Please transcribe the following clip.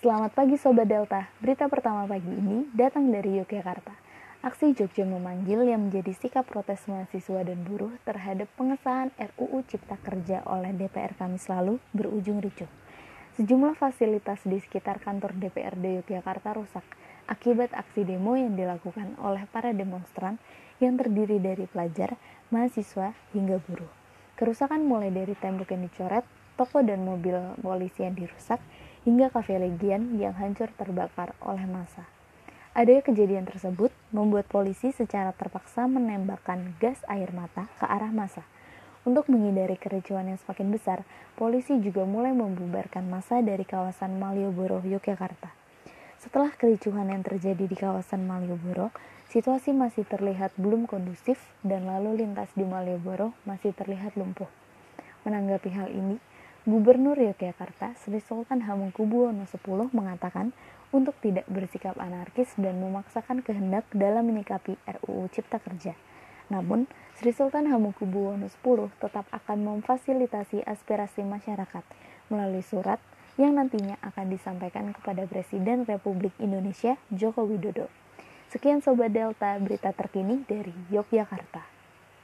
Selamat pagi Sobat Delta, berita pertama pagi ini datang dari Yogyakarta. Aksi Jogja memanggil yang menjadi sikap protes mahasiswa dan buruh terhadap pengesahan RUU Cipta Kerja oleh DPR Kamis lalu berujung ricuh. Sejumlah fasilitas di sekitar kantor DPRD Yogyakarta rusak akibat aksi demo yang dilakukan oleh para demonstran yang terdiri dari pelajar, mahasiswa, hingga buruh. Kerusakan mulai dari tembok yang dicoret, toko dan mobil polisi yang dirusak, hingga kafe Legian yang hancur terbakar oleh massa. Adanya kejadian tersebut membuat polisi secara terpaksa menembakkan gas air mata ke arah massa. Untuk menghindari kericuan yang semakin besar, polisi juga mulai membubarkan massa dari kawasan Malioboro, Yogyakarta. Setelah kericuhan yang terjadi di kawasan Malioboro, situasi masih terlihat belum kondusif dan lalu lintas di Malioboro masih terlihat lumpuh. Menanggapi hal ini, Gubernur Yogyakarta Sri Sultan Hamengkubuwono X mengatakan untuk tidak bersikap anarkis dan memaksakan kehendak dalam menyikapi RUU Cipta Kerja. Namun, Sri Sultan Hamengkubuwono X tetap akan memfasilitasi aspirasi masyarakat melalui surat yang nantinya akan disampaikan kepada Presiden Republik Indonesia Joko Widodo. Sekian Sobat Delta, berita terkini dari Yogyakarta.